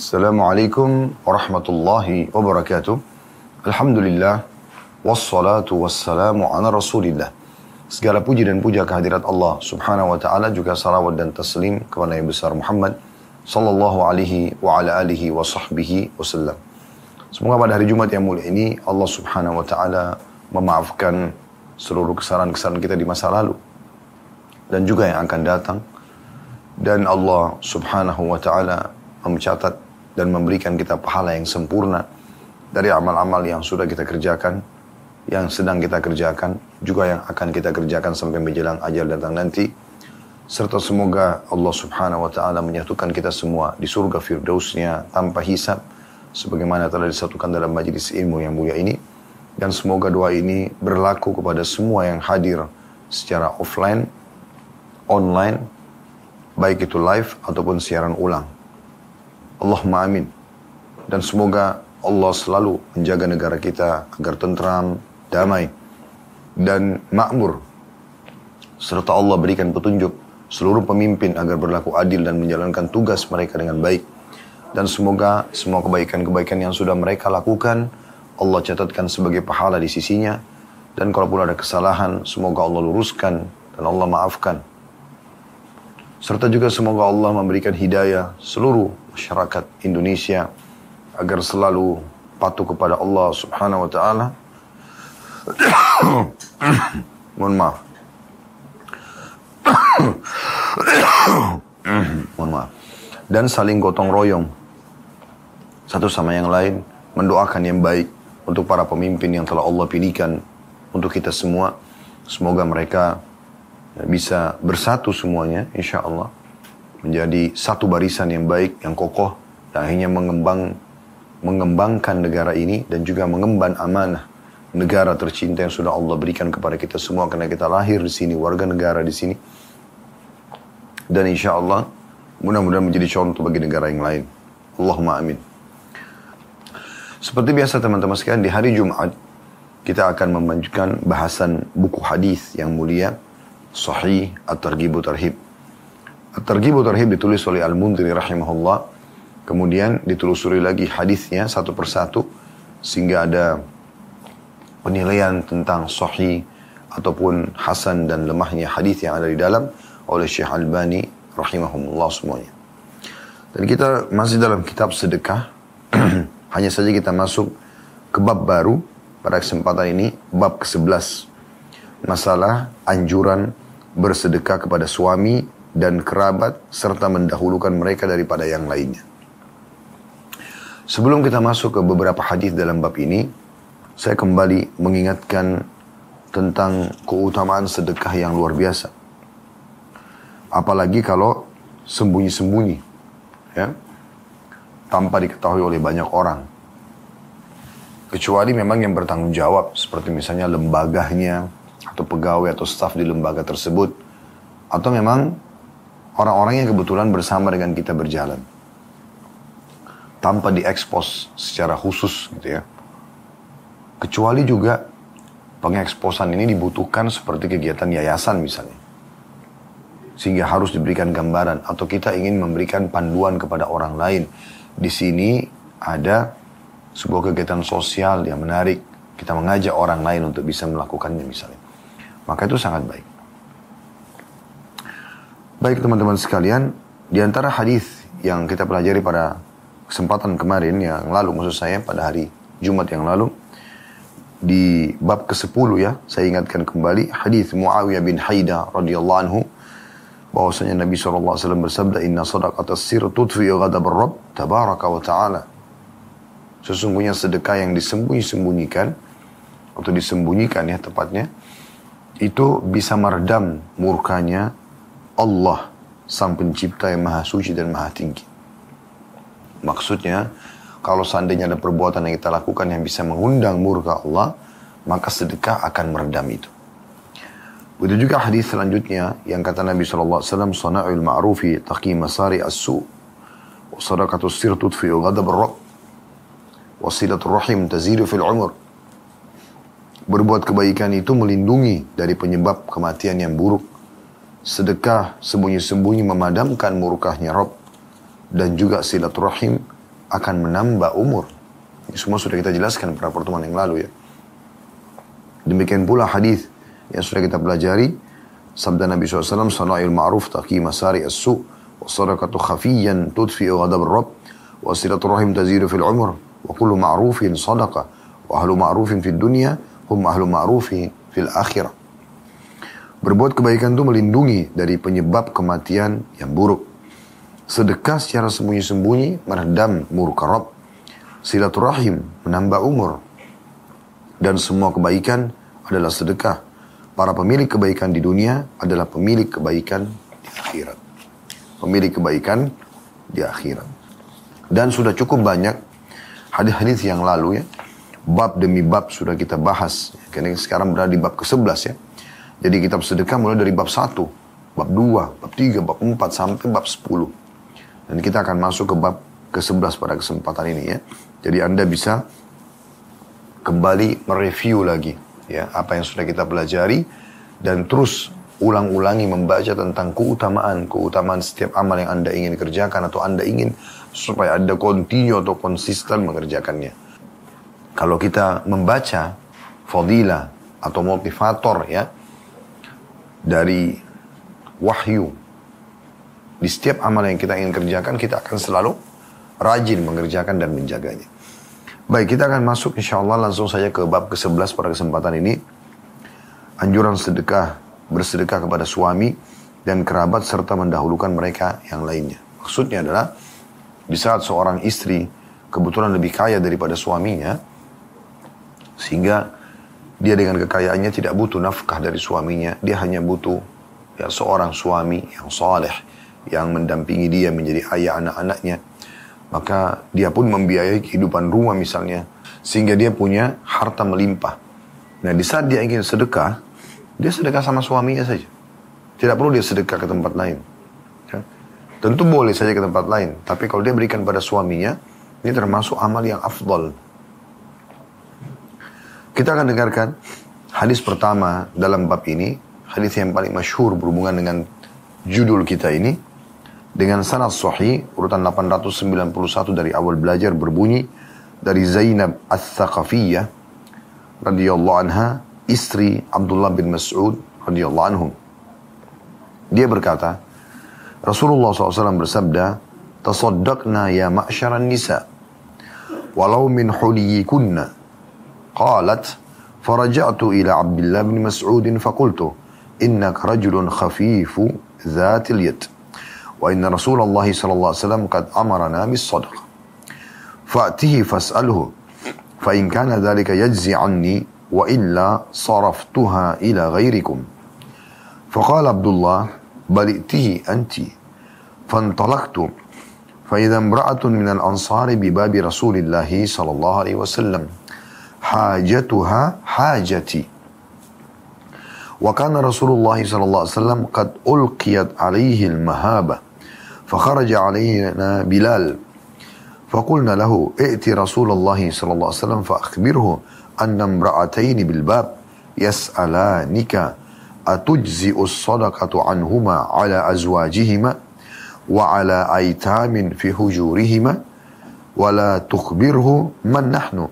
Assalamualaikum warahmatullahi wabarakatuh. Alhamdulillah. Wassalatu wassalamu ala rasulillah. Segala puji dan puja kehadirat Allah subhanahu wa ta'ala juga salawat dan taslim kepada Nabi besar Muhammad sallallahu alaihi wa ala alihi wa sahbihi wasallam. Semoga pada hari Jumat yang mulia ini Allah subhanahu wa ta'ala memaafkan seluruh kesalahan-kesalahan kita di masa lalu. Dan juga yang akan datang. Dan Allah subhanahu wa ta'ala mencatat dan memberikan kita pahala yang sempurna dari amal-amal yang sudah kita kerjakan, yang sedang kita kerjakan, juga yang akan kita kerjakan sampai menjelang ajal datang nanti. Serta semoga Allah subhanahu wa ta'ala menyatukan kita semua di surga firdausnya tanpa hisab, sebagaimana telah disatukan dalam majlis ilmu yang mulia ini. Dan semoga doa ini berlaku kepada semua yang hadir secara offline, online, baik itu live ataupun siaran ulang. Allahumma amin. Dan semoga Allah selalu menjaga negara kita agar tentram, damai, dan makmur. Serta Allah berikan petunjuk seluruh pemimpin agar berlaku adil dan menjalankan tugas mereka dengan baik. Dan semoga semua kebaikan-kebaikan yang sudah mereka lakukan, Allah catatkan sebagai pahala di sisinya. Dan kalaupun ada kesalahan, semoga Allah luruskan dan Allah maafkan. Serta juga semoga Allah memberikan hidayah seluruh masyarakat Indonesia agar selalu patuh kepada Allah Subhanahu wa taala. Mohon maaf. Mohon maaf. Dan saling gotong royong satu sama yang lain, mendoakan yang baik untuk para pemimpin yang telah Allah pilihkan untuk kita semua. Semoga mereka bisa bersatu semuanya, insya Allah menjadi satu barisan yang baik, yang kokoh, dan akhirnya mengembang, mengembangkan negara ini dan juga mengemban amanah negara tercinta yang sudah Allah berikan kepada kita semua karena kita lahir di sini, warga negara di sini. Dan insya Allah mudah-mudahan menjadi contoh bagi negara yang lain. Allahumma amin. Seperti biasa teman-teman sekalian di hari Jumat kita akan memanjukan bahasan buku hadis yang mulia Sahih At-Targhib Tarhib. At-Targhib Tarhib ditulis oleh Al-Mundiri rahimahullah. Kemudian ditelusuri lagi hadisnya satu persatu sehingga ada penilaian tentang sahih ataupun hasan dan lemahnya hadis yang ada di dalam oleh Syekh Albani rahimahumullah semuanya. Dan kita masih dalam kitab sedekah. Hanya saja kita masuk ke bab baru pada kesempatan ini, bab ke-11 masalah anjuran bersedekah kepada suami dan kerabat serta mendahulukan mereka daripada yang lainnya. Sebelum kita masuk ke beberapa hadis dalam bab ini, saya kembali mengingatkan tentang keutamaan sedekah yang luar biasa. Apalagi kalau sembunyi-sembunyi, ya, tanpa diketahui oleh banyak orang. Kecuali memang yang bertanggung jawab, seperti misalnya lembaganya, atau pegawai atau staf di lembaga tersebut atau memang orang-orang yang kebetulan bersama dengan kita berjalan tanpa diekspos secara khusus gitu ya. Kecuali juga pengeksposan ini dibutuhkan seperti kegiatan yayasan misalnya. Sehingga harus diberikan gambaran atau kita ingin memberikan panduan kepada orang lain. Di sini ada sebuah kegiatan sosial yang menarik. Kita mengajak orang lain untuk bisa melakukannya misalnya maka itu sangat baik. Baik teman-teman sekalian, di antara hadis yang kita pelajari pada kesempatan kemarin yang lalu maksud saya pada hari Jumat yang lalu di bab ke-10 ya, saya ingatkan kembali hadis Muawiyah bin Haida radhiyallahu anhu bahwasanya Nabi SAW bersabda inna sadaqata sir tudfi ghadab rabb tabaraka wa ta'ala sesungguhnya sedekah yang disembunyi-sembunyikan atau disembunyikan ya tepatnya itu bisa meredam murkanya Allah sang pencipta yang maha suci dan maha tinggi. Maksudnya, kalau seandainya ada perbuatan yang kita lakukan yang bisa mengundang murka Allah, maka sedekah akan meredam itu. Begitu juga hadis selanjutnya yang kata Nabi SAW, Sana'ul ma'rufi taqi masari as-su, wa sadaqatus sir tudfi'u ghadab ar-rab, wasilatul rahim tazidu fil umur. Berbuat kebaikan itu melindungi dari penyebab kematian yang buruk. Sedekah sembunyi-sembunyi memadamkan murkahnya Rob. Dan juga silaturahim akan menambah umur. Ini semua sudah kita jelaskan pada pertemuan yang lalu ya. Demikian pula hadis yang sudah kita pelajari. Sabda Nabi SAW, Sana'il ma'ruf taqi masari as-su' wa sadaqatu khafiyan tudfi'u ghadab ar-rab wa silaturahim tazidu fil umur wa kullu ma'rufin sadaqa wa ahlu ma'rufin fid dunya hum ahlu ma'rufin fil akhirah. Berbuat kebaikan itu melindungi dari penyebab kematian yang buruk. Sedekah secara sembunyi-sembunyi meredam murka Rabb. Silaturahim menambah umur. Dan semua kebaikan adalah sedekah. Para pemilik kebaikan di dunia adalah pemilik kebaikan di akhirat. Pemilik kebaikan di akhirat. Dan sudah cukup banyak hadis-hadis yang lalu ya. Bab demi bab sudah kita bahas. Karena sekarang berada di bab ke-11 ya jadi kitab sedekah mulai dari bab 1, bab 2, bab 3, bab 4 sampai bab 10. Dan kita akan masuk ke bab ke-11 pada kesempatan ini ya. Jadi Anda bisa kembali mereview lagi ya apa yang sudah kita pelajari dan terus ulang-ulangi membaca tentang keutamaan keutamaan setiap amal yang Anda ingin kerjakan atau Anda ingin supaya Anda continue atau konsisten mengerjakannya. Kalau kita membaca fadilah atau motivator ya, dari wahyu. Di setiap amal yang kita ingin kerjakan, kita akan selalu rajin mengerjakan dan menjaganya. Baik, kita akan masuk insya Allah langsung saja ke bab ke-11 pada kesempatan ini. Anjuran sedekah, bersedekah kepada suami dan kerabat serta mendahulukan mereka yang lainnya. Maksudnya adalah di saat seorang istri kebetulan lebih kaya daripada suaminya, sehingga dia dengan kekayaannya tidak butuh nafkah dari suaminya. Dia hanya butuh ya, seorang suami yang soleh. Yang mendampingi dia menjadi ayah anak-anaknya. Maka dia pun membiayai kehidupan rumah misalnya. Sehingga dia punya harta melimpah. Nah di saat dia ingin sedekah. Dia sedekah sama suaminya saja. Tidak perlu dia sedekah ke tempat lain. Ya. Tentu boleh saja ke tempat lain. Tapi kalau dia berikan pada suaminya. Ini termasuk amal yang afdol. Kita akan dengarkan hadis pertama dalam bab ini, hadis yang paling masyhur berhubungan dengan judul kita ini dengan sanad sahih urutan 891 dari awal belajar berbunyi dari Zainab Ats-Tsaqafiyah radhiyallahu anha istri Abdullah bin Mas'ud radhiyallahu anhu. Dia berkata, Rasulullah SAW bersabda, Tasaddaqna ya ma'syaran nisa, walau min huliyikunna, قالت فرجعت إلى عبد الله بن مسعود فقلت إنك رجل خفيف ذات اليد وإن رسول الله صلى الله عليه وسلم قد أمرنا بالصدقة فأته فاسأله فإن كان ذلك يجزي عني وإلا صرفتها إلى غيركم. فقال عبد الله بل ائته أنت. فانطلقت فإذا امرأة من الأنصار بباب رسول الله صلى الله عليه وسلم. حاجتها حاجتي. وكان رسول الله صلى الله عليه وسلم قد ألقيت عليه المهابة فخرج علينا بلال. فقلنا له ائت رسول الله صلى الله عليه وسلم فأخبره أن امرأتين بالباب يسألانك أتجزئ الصدقة عنهما على أزواجهما وعلى أيتام في هجورهما ولا تخبره من نحن.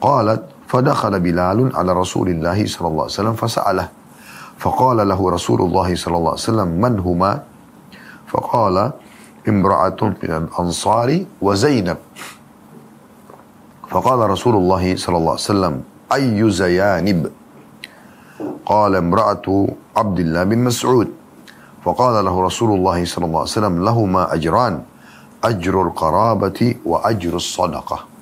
قالت فدخل بلال على رسول الله صلى الله عليه وسلم فسأله. فقال له رسول الله صلى الله عليه وسلم من هما؟ فقال امرأة من الأنصار وزينب. فقال رسول الله صلى الله عليه وسلم أي زيانب؟ قال امرأة عبد الله بن مسعود. فقال له رسول الله صلى الله عليه وسلم لهما أجران أجر القرابة وأجر الصدقة.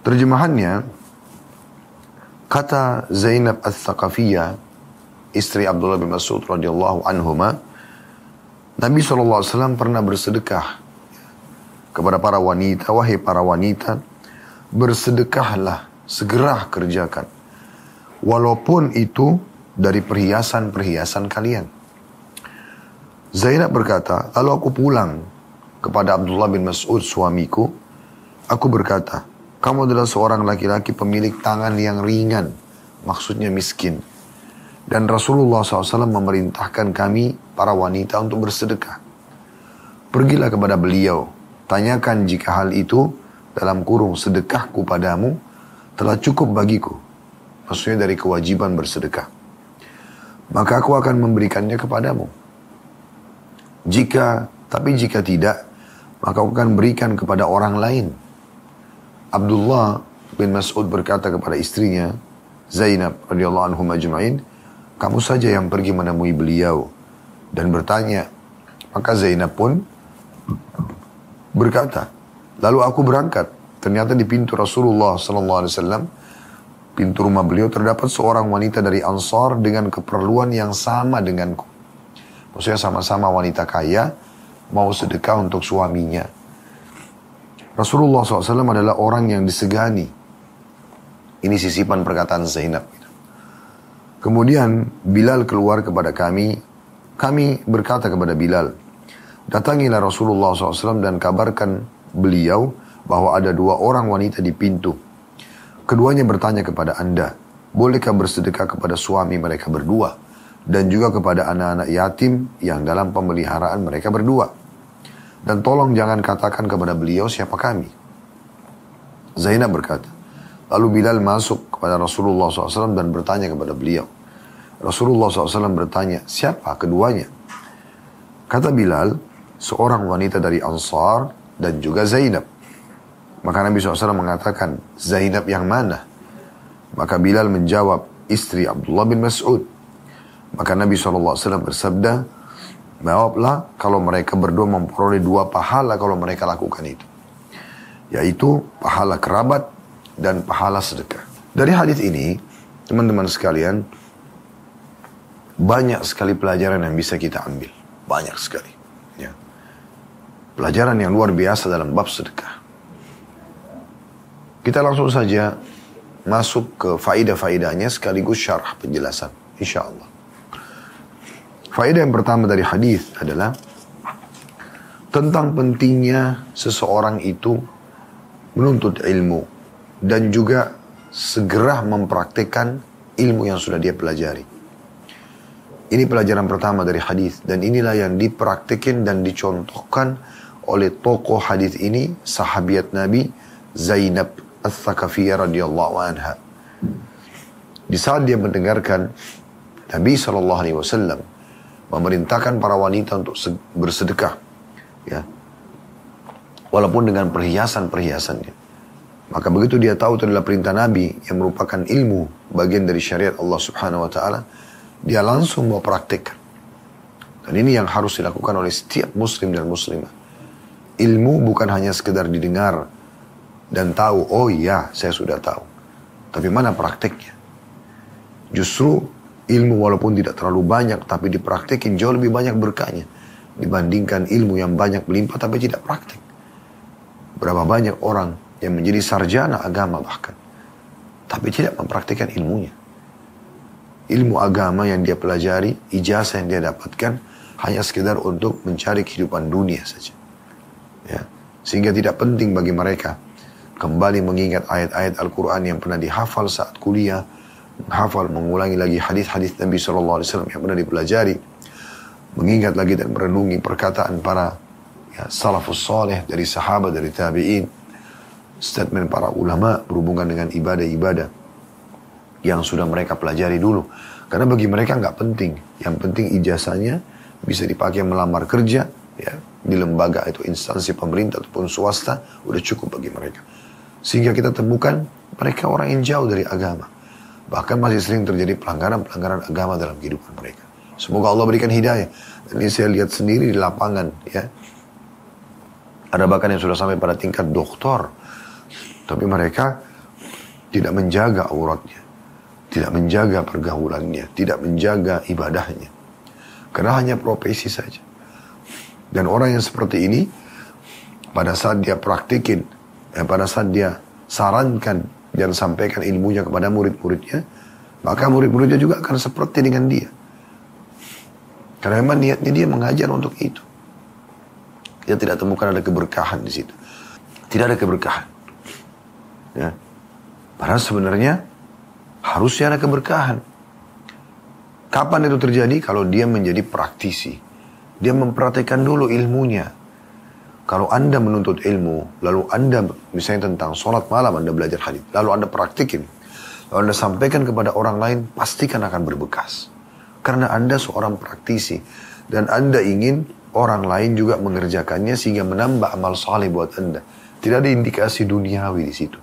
Terjemahannya, kata Zainab Al-Thaqafiyah, istri Abdullah bin Mas'ud radhiyallahu anhuma, Nabi SAW pernah bersedekah kepada para wanita, wahai para wanita, bersedekahlah, segera kerjakan. Walaupun itu dari perhiasan-perhiasan kalian. Zainab berkata, lalu aku pulang kepada Abdullah bin Mas'ud suamiku, aku berkata, kamu adalah seorang laki-laki pemilik tangan yang ringan, maksudnya miskin. Dan Rasulullah SAW memerintahkan kami, para wanita, untuk bersedekah. Pergilah kepada beliau, Tanyakan jika hal itu dalam kurung sedekahku padamu telah cukup bagiku. Maksudnya dari kewajiban bersedekah. Maka aku akan memberikannya kepadamu. Jika, tapi jika tidak, maka aku akan berikan kepada orang lain. Abdullah bin Mas'ud berkata kepada istrinya, Zainab radhiyallahu anhu majma'in, kamu saja yang pergi menemui beliau dan bertanya. Maka Zainab pun berkata, lalu aku berangkat. Ternyata di pintu Rasulullah sallallahu alaihi wasallam pintu rumah beliau terdapat seorang wanita dari Ansar dengan keperluan yang sama denganku. Maksudnya sama-sama wanita kaya, mau sedekah untuk suaminya. Rasulullah SAW adalah orang yang disegani. Ini sisipan perkataan Zainab. Kemudian Bilal keluar kepada kami. Kami berkata kepada Bilal, Datangilah Rasulullah SAW dan kabarkan beliau bahwa ada dua orang wanita di pintu. Keduanya bertanya kepada anda, bolehkah bersedekah kepada suami mereka berdua? Dan juga kepada anak-anak yatim yang dalam pemeliharaan mereka berdua. Dan tolong jangan katakan kepada beliau siapa kami. Zainab berkata, lalu Bilal masuk kepada Rasulullah SAW dan bertanya kepada beliau. Rasulullah SAW bertanya, siapa keduanya? Kata Bilal, seorang wanita dari Ansar dan juga Zainab. Maka Nabi SAW mengatakan, Zainab yang mana? Maka Bilal menjawab, istri Abdullah bin Mas'ud. Maka Nabi SAW bersabda, Jawablah kalau mereka berdua memperoleh dua pahala kalau mereka lakukan itu. Yaitu pahala kerabat dan pahala sedekah. Dari hadis ini, teman-teman sekalian, banyak sekali pelajaran yang bisa kita ambil. Banyak sekali. Ya. Pelajaran yang luar biasa dalam bab sedekah. Kita langsung saja masuk ke faidah-faidahnya sekaligus syarah penjelasan. Insya Allah. Faidah yang pertama dari hadis adalah tentang pentingnya seseorang itu menuntut ilmu dan juga segera mempraktekkan ilmu yang sudah dia pelajari. Ini pelajaran pertama dari hadis dan inilah yang dipraktekin dan dicontohkan oleh tokoh hadis ini sahabiat Nabi Zainab Al-Thaqafiyah radhiyallahu anha. Di saat dia mendengarkan Nabi Shallallahu Alaihi Wasallam memerintahkan para wanita untuk bersedekah, ya, walaupun dengan perhiasan-perhiasannya. Maka begitu dia tahu itu adalah perintah Nabi yang merupakan ilmu bagian dari syariat Allah Subhanahu Wa Taala, dia langsung mau praktekkan. Dan ini yang harus dilakukan oleh setiap muslim dan muslimah. Ilmu bukan hanya sekedar didengar, dan tahu, oh iya saya sudah tahu. Tapi mana prakteknya? Justru ilmu walaupun tidak terlalu banyak tapi dipraktekin jauh lebih banyak berkahnya dibandingkan ilmu yang banyak melimpah tapi tidak praktek. Berapa banyak orang yang menjadi sarjana agama bahkan tapi tidak mempraktikkan ilmunya. Ilmu agama yang dia pelajari, ijazah yang dia dapatkan hanya sekedar untuk mencari kehidupan dunia saja. Ya. Sehingga tidak penting bagi mereka kembali mengingat ayat-ayat Al-Quran yang pernah dihafal saat kuliah, menghafal, mengulangi lagi hadis-hadis Nabi SAW yang pernah dipelajari, mengingat lagi dan merenungi perkataan para ya, salafus soleh dari sahabat, dari tabi'in, statement para ulama berhubungan dengan ibadah-ibadah yang sudah mereka pelajari dulu. Karena bagi mereka nggak penting. Yang penting ijazahnya bisa dipakai melamar kerja, ya, di lembaga itu instansi pemerintah ataupun swasta, udah cukup bagi mereka. Sehingga kita temukan mereka orang yang jauh dari agama. Bahkan masih sering terjadi pelanggaran-pelanggaran agama dalam kehidupan mereka. Semoga Allah berikan hidayah. Dan ini saya lihat sendiri di lapangan ya. Ada bahkan yang sudah sampai pada tingkat doktor. Tapi mereka tidak menjaga auratnya. Tidak menjaga pergaulannya. Tidak menjaga ibadahnya. Karena hanya profesi saja. Dan orang yang seperti ini, pada saat dia praktikin eh, pada saat dia sarankan dan sampaikan ilmunya kepada murid-muridnya, maka murid-muridnya juga akan seperti dengan dia. Karena memang niatnya dia mengajar untuk itu. Kita tidak temukan ada keberkahan di situ. Tidak ada keberkahan. Ya. Padahal sebenarnya harusnya ada keberkahan. Kapan itu terjadi? Kalau dia menjadi praktisi. Dia mempraktekkan dulu ilmunya. Kalau Anda menuntut ilmu, lalu Anda misalnya tentang sholat malam Anda belajar hadis, lalu Anda praktikin, lalu Anda sampaikan kepada orang lain, pastikan akan berbekas. Karena Anda seorang praktisi dan Anda ingin orang lain juga mengerjakannya sehingga menambah amal saleh buat Anda. Tidak ada indikasi duniawi di situ.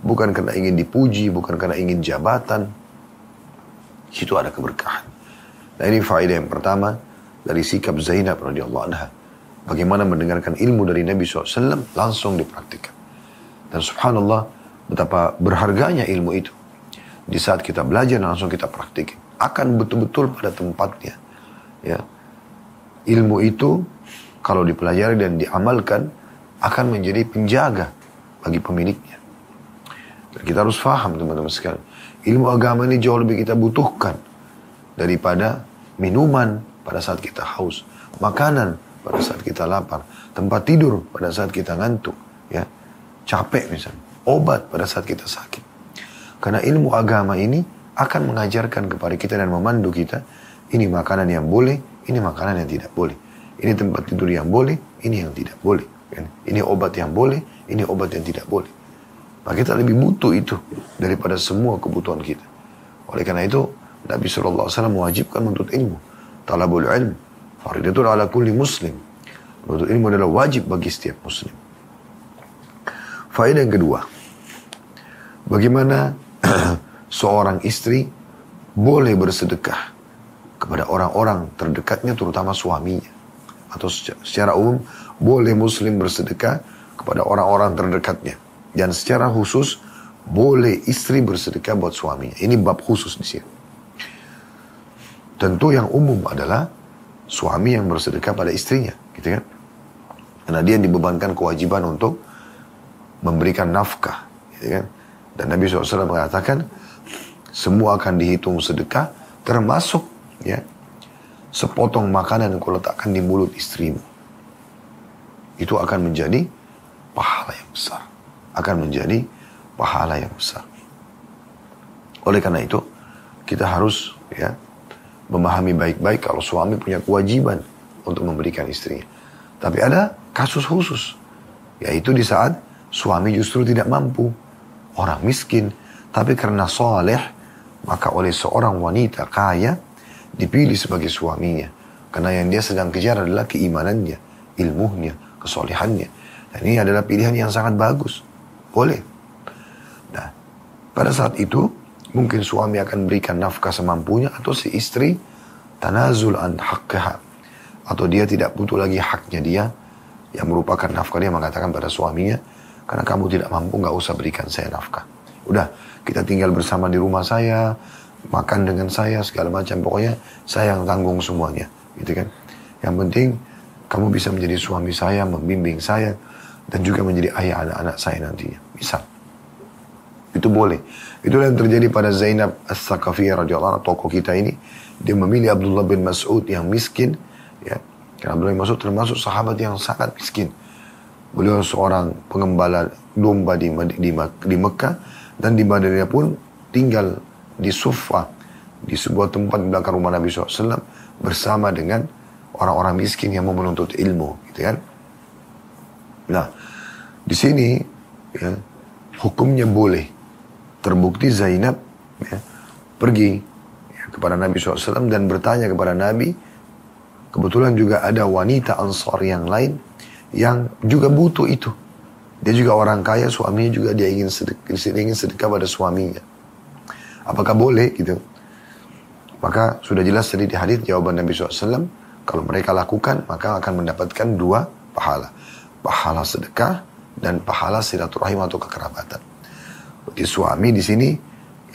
Bukan karena ingin dipuji, bukan karena ingin jabatan. Situ ada keberkahan. Nah ini faedah yang pertama dari sikap Zainab radhiyallahu anha bagaimana mendengarkan ilmu dari Nabi SAW langsung dipraktikkan. Dan subhanallah betapa berharganya ilmu itu. Di saat kita belajar langsung kita praktikin. Akan betul-betul pada tempatnya. Ya. Ilmu itu kalau dipelajari dan diamalkan akan menjadi penjaga bagi pemiliknya. Dan kita harus faham teman-teman sekalian. Ilmu agama ini jauh lebih kita butuhkan daripada minuman pada saat kita haus. Makanan pada saat kita lapar, tempat tidur pada saat kita ngantuk, ya, capek misalnya, obat pada saat kita sakit. Karena ilmu agama ini akan mengajarkan kepada kita dan memandu kita, ini makanan yang boleh, ini makanan yang tidak boleh. Ini tempat tidur yang boleh, ini yang tidak boleh. Ya. Ini obat yang boleh, ini obat yang tidak boleh. Maka kita lebih butuh itu daripada semua kebutuhan kita. Oleh karena itu, Nabi SAW mewajibkan menuntut ilmu. Talabul ilmu Faridatun ala kulli muslim. Menuntut ilmu adalah wajib bagi setiap muslim. Faedah yang kedua. Bagaimana seorang istri boleh bersedekah kepada orang-orang terdekatnya terutama suaminya. Atau secara umum boleh muslim bersedekah kepada orang-orang terdekatnya. Dan secara khusus boleh istri bersedekah buat suaminya. Ini bab khusus di sini. Tentu yang umum adalah suami yang bersedekah pada istrinya, gitu kan? Karena dia dibebankan kewajiban untuk memberikan nafkah, gitu kan? Dan Nabi SAW mengatakan, semua akan dihitung sedekah, termasuk ya sepotong makanan yang kau letakkan di mulut istrimu. Itu akan menjadi pahala yang besar. Akan menjadi pahala yang besar. Oleh karena itu, kita harus ya memahami baik-baik kalau suami punya kewajiban untuk memberikan istrinya. Tapi ada kasus khusus, yaitu di saat suami justru tidak mampu, orang miskin, tapi karena soleh, maka oleh seorang wanita kaya dipilih sebagai suaminya. Karena yang dia sedang kejar adalah keimanannya, ilmunya, kesolehannya. Dan ini adalah pilihan yang sangat bagus. Boleh. Nah, pada saat itu Mungkin suami akan berikan nafkah semampunya atau si istri tanazul an haqqaha. Atau dia tidak butuh lagi haknya dia yang merupakan nafkah dia mengatakan pada suaminya karena kamu tidak mampu nggak usah berikan saya nafkah. Udah kita tinggal bersama di rumah saya, makan dengan saya segala macam pokoknya saya yang tanggung semuanya gitu kan. Yang penting kamu bisa menjadi suami saya, membimbing saya dan juga menjadi ayah anak-anak saya nantinya. Bisa. Itu boleh. Itulah yang terjadi pada Zainab As-Sakafiyah radhiyallahu anha, tokoh kita ini. Dia memilih Abdullah bin Mas'ud yang miskin. Ya. Karena Abdullah bin Mas'ud termasuk sahabat yang sangat miskin. Beliau seorang pengembala domba di, di, di Mekah. Dan di Madinah pun tinggal di Sufa. Di sebuah tempat di belakang rumah Nabi SAW. Bersama dengan orang-orang miskin yang mau menuntut ilmu. Gitu kan. Nah, di sini ya, hukumnya boleh terbukti Zainab ya, pergi ya, kepada Nabi SAW dan bertanya kepada Nabi. Kebetulan juga ada wanita ansar yang lain yang juga butuh itu. Dia juga orang kaya, suaminya juga dia ingin sedekah, dia ingin sedekah pada suaminya. Apakah boleh gitu? Maka sudah jelas tadi di hadis jawaban Nabi SAW, kalau mereka lakukan maka akan mendapatkan dua pahala. Pahala sedekah dan pahala silaturahim atau kekerabatan. Berarti suami di sini,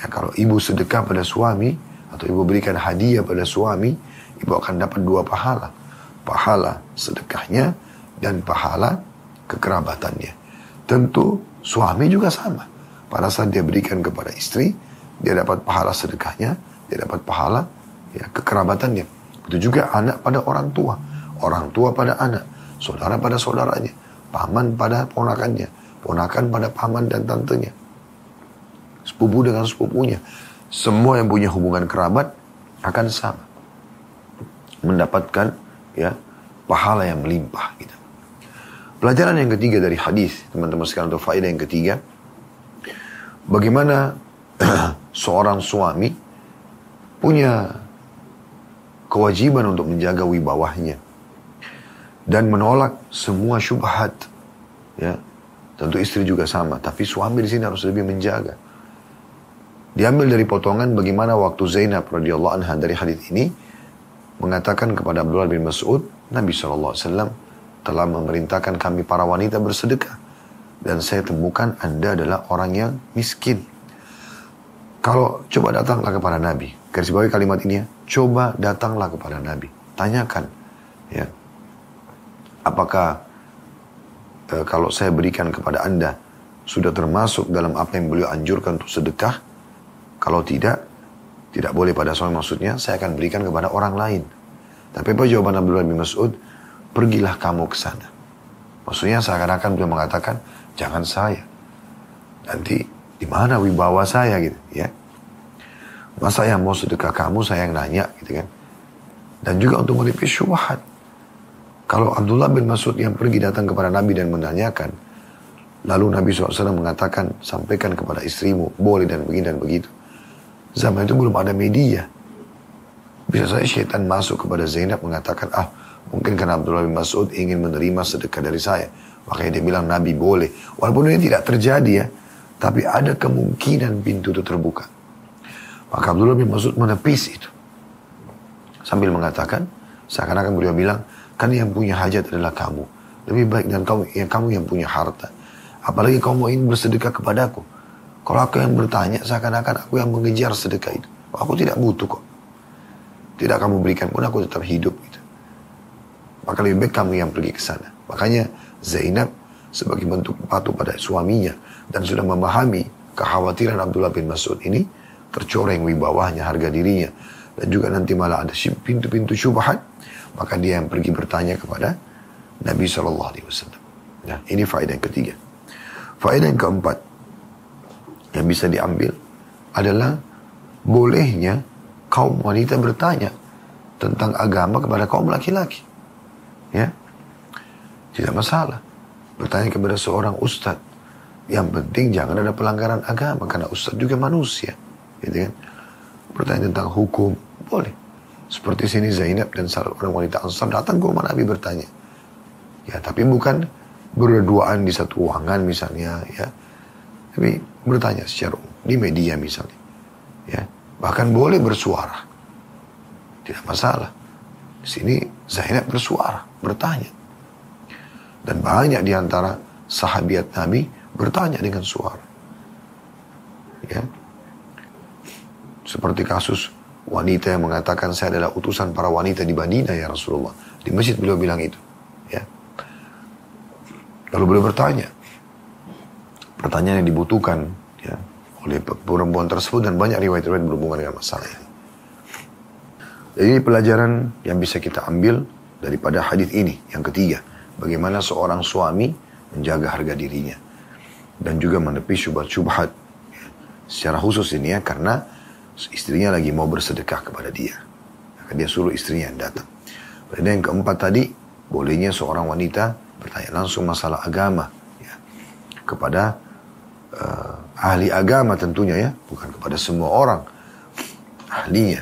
ya kalau ibu sedekah pada suami, atau ibu berikan hadiah pada suami, ibu akan dapat dua pahala. Pahala sedekahnya dan pahala kekerabatannya. Tentu suami juga sama. Pada saat dia berikan kepada istri, dia dapat pahala sedekahnya, dia dapat pahala ya, kekerabatannya. Itu juga anak pada orang tua, orang tua pada anak, saudara pada saudaranya, paman pada ponakannya, ponakan pada paman dan tantenya sepupu dengan sepupunya. Semua yang punya hubungan kerabat akan sama. Mendapatkan ya pahala yang melimpah gitu. Pelajaran yang ketiga dari hadis, teman-teman sekalian untuk faedah yang ketiga, bagaimana seorang suami punya kewajiban untuk menjaga wibawahnya dan menolak semua syubhat. Ya, tentu istri juga sama, tapi suami di sini harus lebih menjaga. Diambil dari potongan bagaimana waktu Zainab radhiyallahu anha dari hadis ini mengatakan kepada Abdullah bin Mas'ud, Nabi SAW telah memerintahkan kami para wanita bersedekah. Dan saya temukan Anda adalah orang yang miskin. Kalau coba datanglah kepada Nabi. Garis bawah kalimat ini ya. Coba datanglah kepada Nabi. Tanyakan. Ya. Apakah e, kalau saya berikan kepada Anda sudah termasuk dalam apa yang beliau anjurkan untuk sedekah? Kalau tidak, tidak boleh pada suami maksudnya, saya akan berikan kepada orang lain. Tapi apa jawaban Abdullah bin Mas'ud? Pergilah kamu ke sana. Maksudnya seakan-akan beliau mengatakan, jangan saya. Nanti di mana wibawa saya gitu ya. Masa yang mau sedekah kamu saya yang nanya gitu kan. Dan juga untuk menipis syubhat. Kalau Abdullah bin Mas'ud yang pergi datang kepada Nabi dan menanyakan, lalu Nabi SAW mengatakan, sampaikan kepada istrimu, boleh dan begini dan begitu. Zaman itu belum ada media. Bisa saya syaitan masuk kepada Zainab mengatakan, ah mungkin karena Abdullah bin Mas'ud ingin menerima sedekah dari saya. Makanya dia bilang Nabi boleh. Walaupun ini tidak terjadi ya. Tapi ada kemungkinan pintu itu terbuka. Maka Abdullah bin Mas'ud menepis itu. Sambil mengatakan, seakan-akan beliau bilang, kan yang punya hajat adalah kamu. Lebih baik dan kamu yang kamu yang punya harta. Apalagi kamu ingin bersedekah kepadaku. Kalau aku yang bertanya, seakan-akan aku yang mengejar sedekah itu. Aku tidak butuh kok tidak kamu berikan pun aku tetap hidup gitu. Maka lebih baik kamu yang pergi ke sana. Makanya Zainab sebagai bentuk patuh pada suaminya dan sudah memahami kekhawatiran Abdullah bin Mas'ud ini tercoreng wibawahnya, harga dirinya dan juga nanti malah ada pintu-pintu syubhat maka dia yang pergi bertanya kepada Nabi Shallallahu Alaihi Wasallam. Nah, ini faedah yang ketiga. Faedah yang keempat yang bisa diambil adalah bolehnya kaum wanita bertanya tentang agama kepada kaum laki-laki. Ya. Tidak masalah. Bertanya kepada seorang ustadz. Yang penting jangan ada pelanggaran agama karena ustadz juga manusia. Gitu kan. Bertanya tentang hukum. Boleh. Seperti sini Zainab dan orang wanita Ansar datang ke rumah Nabi bertanya. Ya, tapi bukan berduaan di satu ruangan misalnya, ya. Tapi bertanya secara di media misalnya. Ya. Bahkan boleh bersuara. Tidak masalah. Di sini Zainab bersuara, bertanya. Dan banyak di antara sahabiat Nabi bertanya dengan suara. Ya. Seperti kasus wanita yang mengatakan saya adalah utusan para wanita di Madinah ya Rasulullah. Di masjid beliau bilang itu. Ya. Lalu beliau bertanya. Pertanyaan yang dibutuhkan. Ya oleh perempuan tersebut dan banyak riwayat-riwayat berhubungan dengan masalah ini. Jadi pelajaran yang bisa kita ambil daripada hadis ini yang ketiga, bagaimana seorang suami menjaga harga dirinya dan juga menepis syubhat-syubhat secara khusus ini ya karena istrinya lagi mau bersedekah kepada dia. Maka dia suruh istrinya yang datang. Dan yang keempat tadi, bolehnya seorang wanita bertanya langsung masalah agama ya, kepada uh, ahli agama tentunya ya, bukan kepada semua orang ahlinya.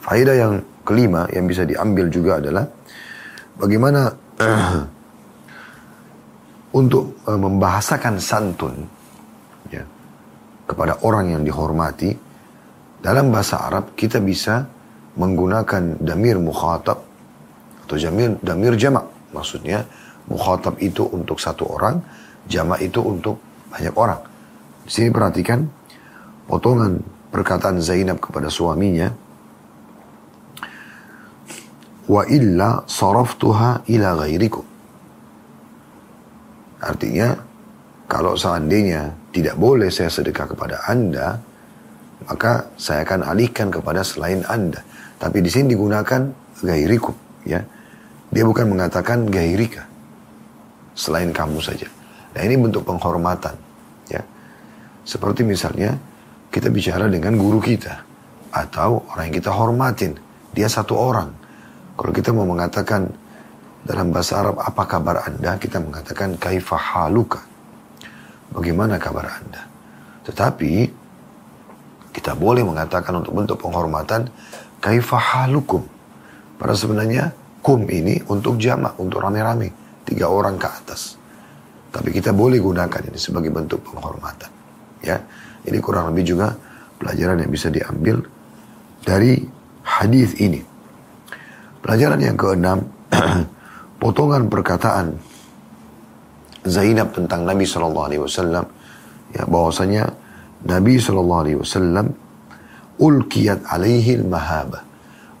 Faedah yang kelima yang bisa diambil juga adalah bagaimana uh, untuk uh, membahasakan santun ya, kepada orang yang dihormati dalam bahasa Arab kita bisa menggunakan damir mukhatab atau damir damir jamak maksudnya mukhatab itu untuk satu orang jamak itu untuk banyak orang. Di sini perhatikan potongan perkataan Zainab kepada suaminya. Wa illa saraftuha ila ghairikum. Artinya, kalau seandainya tidak boleh saya sedekah kepada Anda, maka saya akan alihkan kepada selain Anda. Tapi di sini digunakan gairikum, ya. Dia bukan mengatakan gairika, selain kamu saja. Nah ini bentuk penghormatan. Ya. Seperti misalnya kita bicara dengan guru kita. Atau orang yang kita hormatin. Dia satu orang. Kalau kita mau mengatakan dalam bahasa Arab apa kabar anda kita mengatakan kaifa haluka bagaimana kabar anda tetapi kita boleh mengatakan untuk bentuk penghormatan kaifa halukum pada sebenarnya kum ini untuk jamak untuk rame-rame tiga orang ke atas tapi kita boleh gunakan ini sebagai bentuk penghormatan ya. Ini kurang lebih juga pelajaran yang bisa diambil dari hadis ini. Pelajaran yang keenam potongan perkataan Zainab tentang Nabi Shallallahu Alaihi Wasallam ya bahwasanya Nabi Shallallahu Alaihi Wasallam ulkiyat alaihi mahaba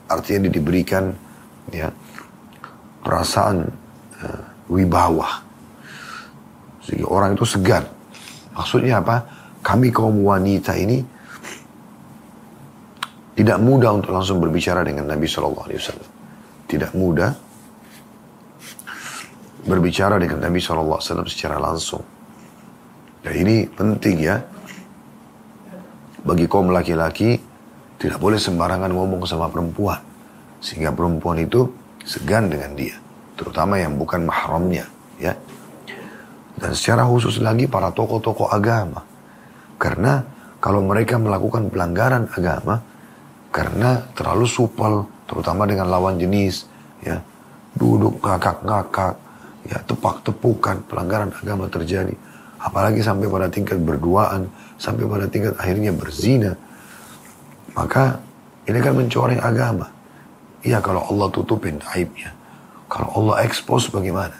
artinya diberikan ya perasaan uh, wibawa sehingga orang itu segan maksudnya apa kami kaum wanita ini tidak mudah untuk langsung berbicara dengan Nabi Shallallahu Alaihi Wasallam tidak mudah berbicara dengan Nabi SAW secara langsung. Dan ini penting ya. Bagi kaum laki-laki, tidak boleh sembarangan ngomong sama perempuan. Sehingga perempuan itu segan dengan dia. Terutama yang bukan mahramnya. ya. Dan secara khusus lagi para tokoh-tokoh agama. Karena kalau mereka melakukan pelanggaran agama, karena terlalu supel, terutama dengan lawan jenis, ya duduk ngakak-ngakak, ya tepak-tepukan pelanggaran agama terjadi. Apalagi sampai pada tingkat berduaan, sampai pada tingkat akhirnya berzina. Maka ini kan mencoreng agama. Iya kalau Allah tutupin aibnya. Kalau Allah expose bagaimana?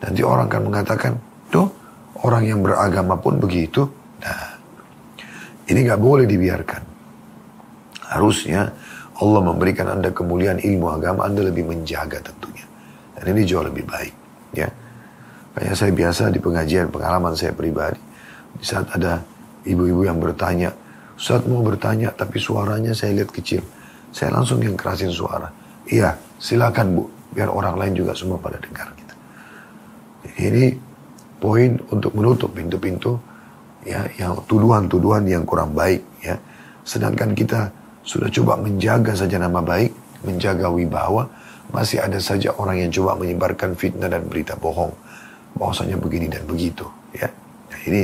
Nanti orang kan mengatakan, tuh orang yang beragama pun begitu. Nah, ini nggak boleh dibiarkan. Harusnya Allah memberikan Anda kemuliaan ilmu agama, Anda lebih menjaga tentunya. Dan ini jauh lebih baik. Ya, saya biasa di pengajian pengalaman saya pribadi. Di saat ada ibu-ibu yang bertanya, saat mau bertanya tapi suaranya saya lihat kecil. Saya langsung yang kerasin suara. Iya, silakan bu, biar orang lain juga semua pada dengar gitu. Ini poin untuk menutup pintu-pintu ya yang tuduhan-tuduhan yang kurang baik ya. Sedangkan kita sudah coba menjaga saja nama baik, menjaga wibawa, masih ada saja orang yang coba menyebarkan fitnah dan berita bohong. Bahwasanya begini dan begitu ya. Nah, ini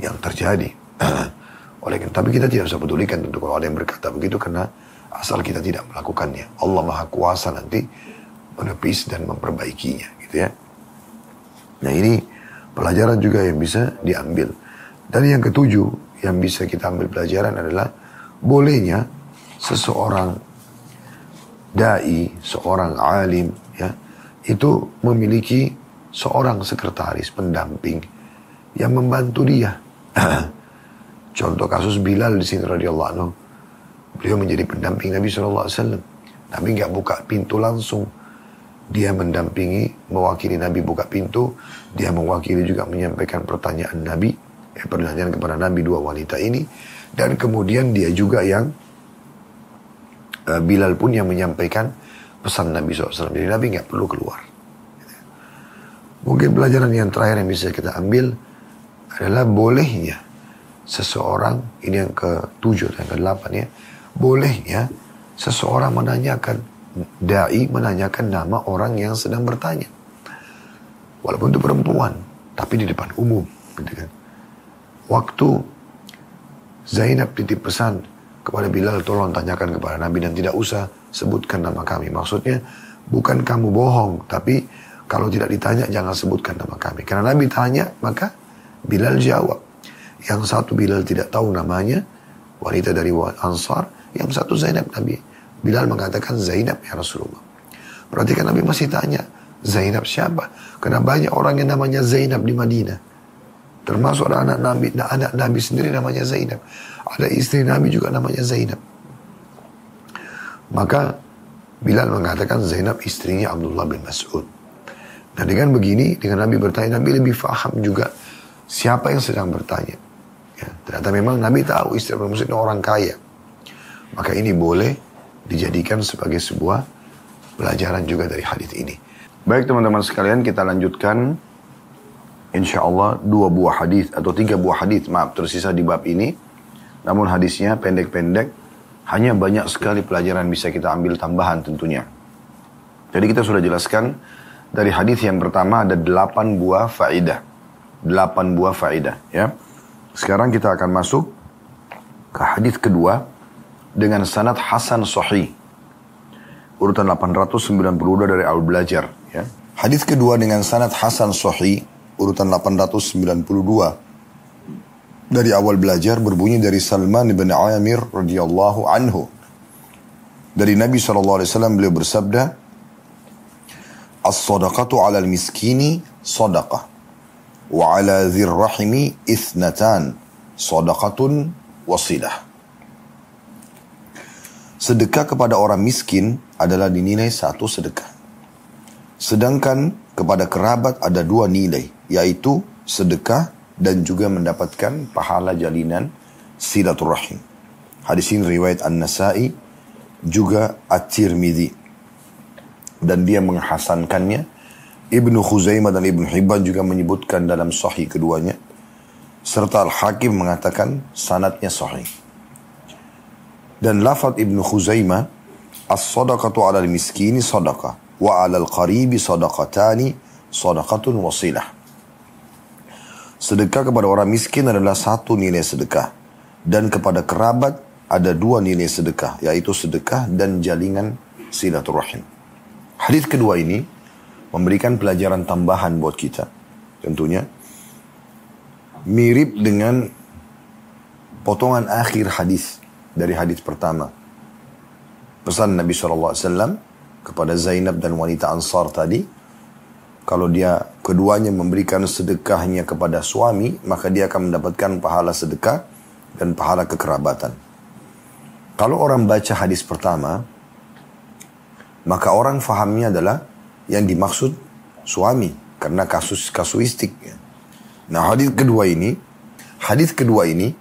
yang terjadi. Oleh tapi kita tidak usah pedulikan tentu kalau ada yang berkata begitu karena asal kita tidak melakukannya. Allah maha kuasa nanti menepis dan memperbaikinya gitu ya. Nah ini pelajaran juga yang bisa diambil dan yang ketujuh yang bisa kita ambil pelajaran adalah bolehnya seseorang dai, seorang alim, ya, itu memiliki seorang sekretaris pendamping yang membantu dia. Contoh kasus Bilal di sini radhiyallahu anhu. Beliau menjadi pendamping Nabi SAW. Nabi nggak buka pintu langsung. Dia mendampingi, mewakili Nabi buka pintu. Dia mewakili juga menyampaikan pertanyaan Nabi. Eh, pertanyaan kepada Nabi dua wanita ini. Dan kemudian dia juga yang uh, Bilal pun yang menyampaikan pesan Nabi SAW. Jadi Nabi nggak perlu keluar. Mungkin pelajaran yang terakhir yang bisa kita ambil adalah bolehnya seseorang, ini yang ke-7 dan ke-8 ya, bolehnya seseorang menanyakan, da'i menanyakan nama orang yang sedang bertanya. Walaupun itu perempuan, tapi di depan umum. Gitu kan. Waktu Zainab titip pesan kepada Bilal tolong tanyakan kepada Nabi dan tidak usah sebutkan nama kami. Maksudnya bukan kamu bohong, tapi kalau tidak ditanya jangan sebutkan nama kami. Karena Nabi tanya, maka Bilal jawab. Yang satu Bilal tidak tahu namanya, wanita dari Ansar. Yang satu Zainab Nabi. Bilal mengatakan Zainab ya Rasulullah. Perhatikan Nabi masih tanya, Zainab siapa? Karena banyak orang yang namanya Zainab di Madinah. Termasuk ada anak Nabi, anak Nabi sendiri namanya Zainab. Ada istri Nabi juga namanya Zainab. Maka Bilal mengatakan Zainab istrinya Abdullah bin Mas'ud. Nah dengan begini, dengan Nabi bertanya, Nabi lebih faham juga siapa yang sedang bertanya. Ya, ternyata memang Nabi tahu istri Abdullah bin Mas'ud orang kaya. Maka ini boleh dijadikan sebagai sebuah pelajaran juga dari hadis ini. Baik teman-teman sekalian, kita lanjutkan insya Allah dua buah hadis atau tiga buah hadis maaf tersisa di bab ini namun hadisnya pendek-pendek, hanya banyak sekali pelajaran bisa kita ambil tambahan tentunya. Jadi kita sudah jelaskan dari hadis yang pertama ada delapan buah faidah. Delapan buah faidah ya. Sekarang kita akan masuk ke hadis kedua dengan sanad Hasan Sahih. Urutan 892 dari Al Belajar ya. Hadis kedua dengan sanad Hasan Sahih urutan 892 dari awal belajar berbunyi dari Salman bin Amir radhiyallahu anhu. Dari Nabi SAW beliau bersabda, As-sadaqatu ala al-miskini sadaqah. Wa ala dhir rahimi ithnatan. Sadaqatun wasilah. Sedekah kepada orang miskin adalah dinilai satu sedekah. Sedangkan kepada kerabat ada dua nilai, yaitu sedekah dan juga mendapatkan pahala jalinan silaturahim. Hadis ini riwayat An-Nasai juga At-Tirmidzi dan dia menghasankannya. Ibnu Khuzaimah dan Ibnu Hibban juga menyebutkan dalam sahih keduanya serta Al-Hakim mengatakan sanatnya sahih. Dan lafaz Ibnu Khuzaimah as-sadaqatu 'ala al-miskini sadaqah wa 'ala al-qaribi sadaqatani sadaqatun wasilah. Sedekah kepada orang miskin adalah satu nilai sedekah. Dan kepada kerabat ada dua nilai sedekah, yaitu sedekah dan jalingan silaturahim. Hadis kedua ini memberikan pelajaran tambahan buat kita. Tentunya mirip dengan potongan akhir hadis dari hadis pertama. Pesan Nabi SAW kepada Zainab dan wanita Ansar tadi, kalau dia keduanya memberikan sedekahnya kepada suami, maka dia akan mendapatkan pahala sedekah dan pahala kekerabatan. Kalau orang baca hadis pertama, maka orang fahamnya adalah yang dimaksud suami karena kasus kasuistik. Nah hadis kedua ini, hadis kedua ini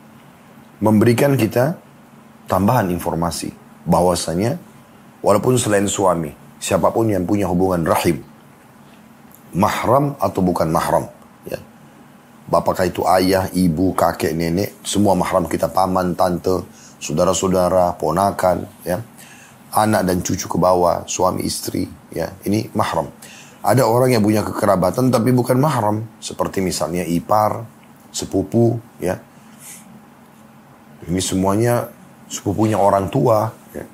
memberikan kita tambahan informasi bahwasanya walaupun selain suami, siapa pun yang punya hubungan rahim mahram atau bukan mahram. Ya. Apakah itu ayah, ibu, kakek, nenek, semua mahram kita, paman, tante, saudara-saudara, ponakan, ya. anak dan cucu ke bawah, suami istri, ya. ini mahram. Ada orang yang punya kekerabatan tapi bukan mahram, seperti misalnya ipar, sepupu, ya. Ini semuanya sepupunya orang tua, ya.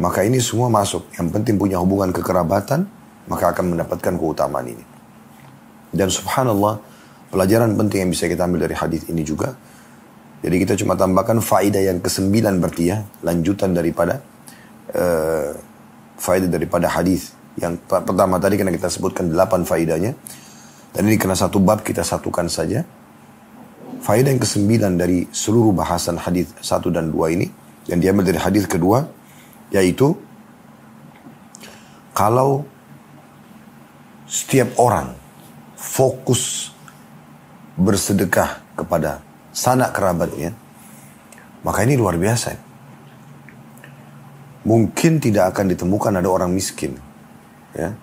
Maka ini semua masuk. Yang penting punya hubungan kekerabatan, maka akan mendapatkan keutamaan ini. Dan subhanallah, pelajaran penting yang bisa kita ambil dari hadis ini juga. Jadi kita cuma tambahkan faedah yang kesembilan berarti ya, lanjutan daripada uh, faedah daripada hadis yang pertama tadi karena kita sebutkan delapan faedahnya. Dan ini kena satu bab kita satukan saja. Faedah yang kesembilan dari seluruh bahasan hadis satu dan dua ini yang diambil dari hadis kedua yaitu kalau setiap orang fokus bersedekah kepada sanak kerabatnya, maka ini luar biasa. Mungkin tidak akan ditemukan ada orang miskin. Ya.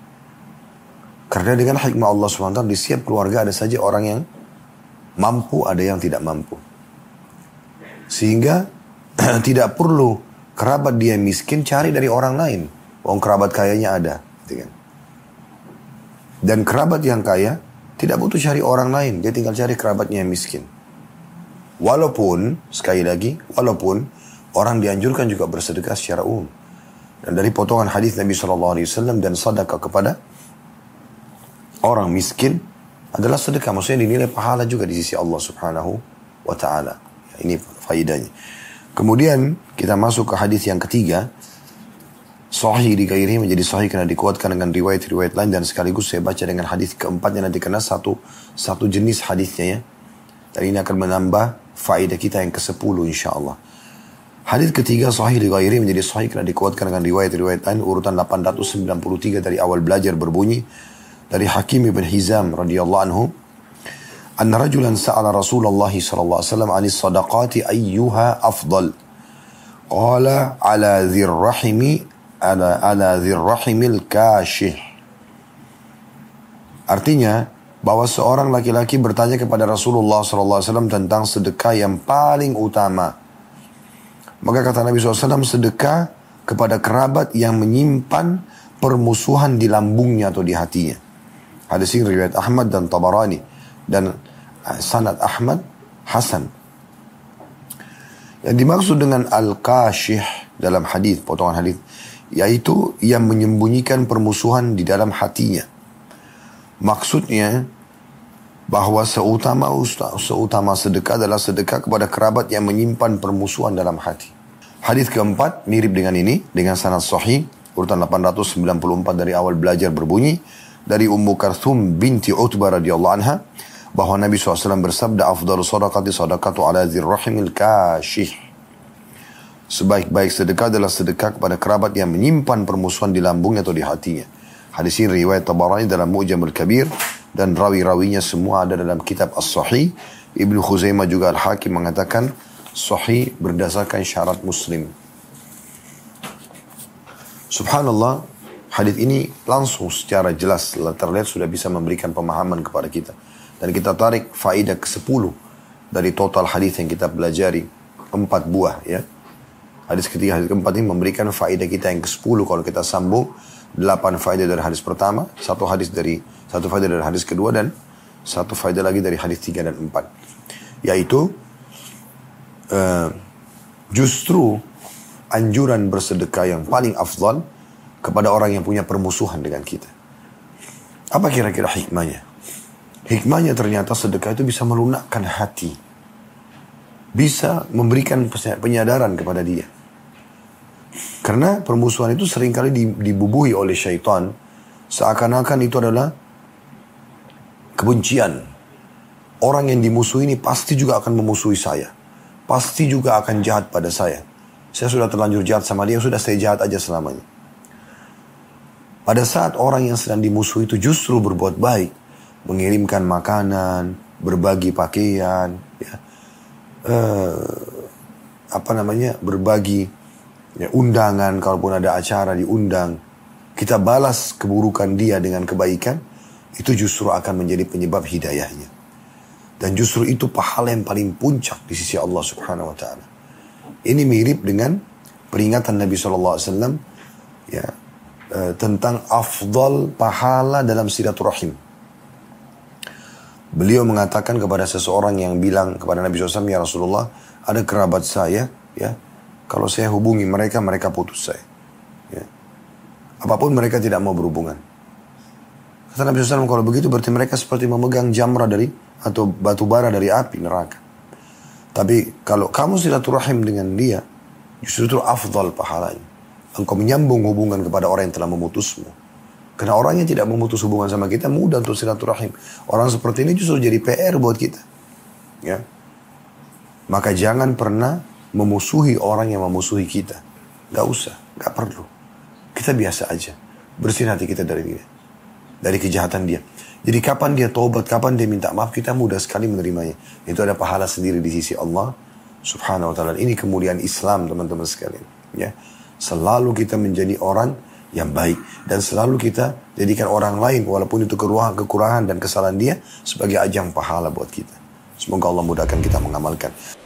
Karena dengan hikmah Allah SWT di setiap keluarga ada saja orang yang mampu, ada yang tidak mampu. Sehingga tidak perlu kerabat dia miskin cari dari orang lain. Wong kerabat kayanya ada. Gitu kan. Dan kerabat yang kaya tidak butuh cari orang lain, dia tinggal cari kerabatnya yang miskin. Walaupun, sekali lagi, walaupun orang dianjurkan juga bersedekah secara umum. Dan dari potongan hadis Nabi SAW dan sedekah kepada orang miskin adalah sedekah. Maksudnya dinilai pahala juga di sisi Allah Subhanahu wa Ta'ala. Ini faidahnya. Kemudian kita masuk ke hadis yang ketiga sahih di gairi menjadi sahih karena dikuatkan dengan riwayat-riwayat lain dan sekaligus saya baca dengan hadis keempatnya nanti kena satu satu jenis hadisnya ya. Dan ini akan menambah faedah kita yang ke-10 insyaallah. Hadis ketiga sahih di gairi menjadi sahih karena dikuatkan dengan riwayat-riwayat lain urutan 893 dari awal belajar berbunyi dari Hakim ibn Hizam radhiyallahu anhu أن رجلا سأل رسول الله صلى الله عليه وسلم عن الصدقات أيها أفضل قال على ذي الرحم ala ala dzirrahimil kashih. Artinya bahwa seorang laki-laki bertanya kepada Rasulullah SAW tentang sedekah yang paling utama. Maka kata Nabi SAW sedekah kepada kerabat yang menyimpan permusuhan di lambungnya atau di hatinya. Hadis ini riwayat Ahmad dan Tabarani dan eh, sanad Ahmad Hasan. Yang dimaksud dengan al-kashih dalam hadis potongan hadis yaitu yang menyembunyikan permusuhan di dalam hatinya. Maksudnya bahwa seutama seutama sedekah adalah sedekah kepada kerabat yang menyimpan permusuhan dalam hati. Hadis keempat mirip dengan ini dengan sanad sahih urutan 894 dari awal belajar berbunyi dari Ummu Karthum binti Utbah radhiyallahu anha bahwa Nabi SAW bersabda afdalu sadaqati sadaqatu ala zirrahimil kashih. Sebaik-baik sedekah adalah sedekah kepada kerabat yang menyimpan permusuhan di lambungnya atau di hatinya. Hadis ini riwayat Tabarani dalam Mu'jamul Kabir dan rawi-rawinya semua ada dalam kitab As-Sahih. Ibnu Khuzaimah juga Al-Hakim mengatakan sahih berdasarkan syarat Muslim. Subhanallah, hadis ini langsung secara jelas terlihat sudah bisa memberikan pemahaman kepada kita. Dan kita tarik faedah ke-10 dari total hadis yang kita pelajari. Empat buah ya. Hadis ketiga, hadis keempat ini memberikan faedah kita yang ke-10 kalau kita sambung. Delapan faedah dari hadis pertama, satu hadis dari satu faedah dari hadis kedua dan satu faedah lagi dari hadis tiga dan empat. Yaitu uh, justru anjuran bersedekah yang paling afdal kepada orang yang punya permusuhan dengan kita. Apa kira-kira hikmahnya? Hikmahnya ternyata sedekah itu bisa melunakkan hati. Bisa memberikan penyadaran kepada dia. Karena permusuhan itu sering kali dibubuhi oleh syaitan. Seakan-akan itu adalah kebencian. Orang yang dimusuhi ini pasti juga akan memusuhi saya. Pasti juga akan jahat pada saya. Saya sudah terlanjur jahat sama dia, sudah saya jahat aja selamanya. Pada saat orang yang sedang dimusuhi itu justru berbuat baik, mengirimkan makanan, berbagi pakaian, ya, uh, apa namanya, berbagi ya, undangan, kalaupun ada acara diundang, kita balas keburukan dia dengan kebaikan, itu justru akan menjadi penyebab hidayahnya. Dan justru itu pahala yang paling puncak di sisi Allah Subhanahu wa taala. Ini mirip dengan peringatan Nabi SAW ya, e, tentang afdal pahala dalam silaturahim. Beliau mengatakan kepada seseorang yang bilang kepada Nabi SAW, Ya Rasulullah, ada kerabat saya, ya, kalau saya hubungi mereka, mereka putus saya. Ya. Apa pun mereka tidak mau berhubungan. Kata Nabi SAW, kalau begitu berarti mereka seperti memegang jamrah dari, atau batu bara dari api neraka. Tapi kalau kamu silaturahim dengan dia, justru itu afdal pahalanya. Engkau menyambung hubungan kepada orang yang telah memutusmu. Karena orang yang tidak memutus hubungan sama kita mudah untuk silaturahim. Orang seperti ini justru jadi PR buat kita. Ya. Maka jangan pernah memusuhi orang yang memusuhi kita. Gak usah, gak perlu. Kita biasa aja. Bersihin hati kita dari dia. Dari kejahatan dia. Jadi kapan dia tobat, kapan dia minta maaf, kita mudah sekali menerimanya. Itu ada pahala sendiri di sisi Allah subhanahu wa ta'ala. Ini kemuliaan Islam teman-teman sekalian. Ya. Selalu kita menjadi orang yang baik. Dan selalu kita jadikan orang lain walaupun itu kekurangan, kekurangan dan kesalahan dia sebagai ajang pahala buat kita. Semoga Allah mudahkan kita mengamalkan.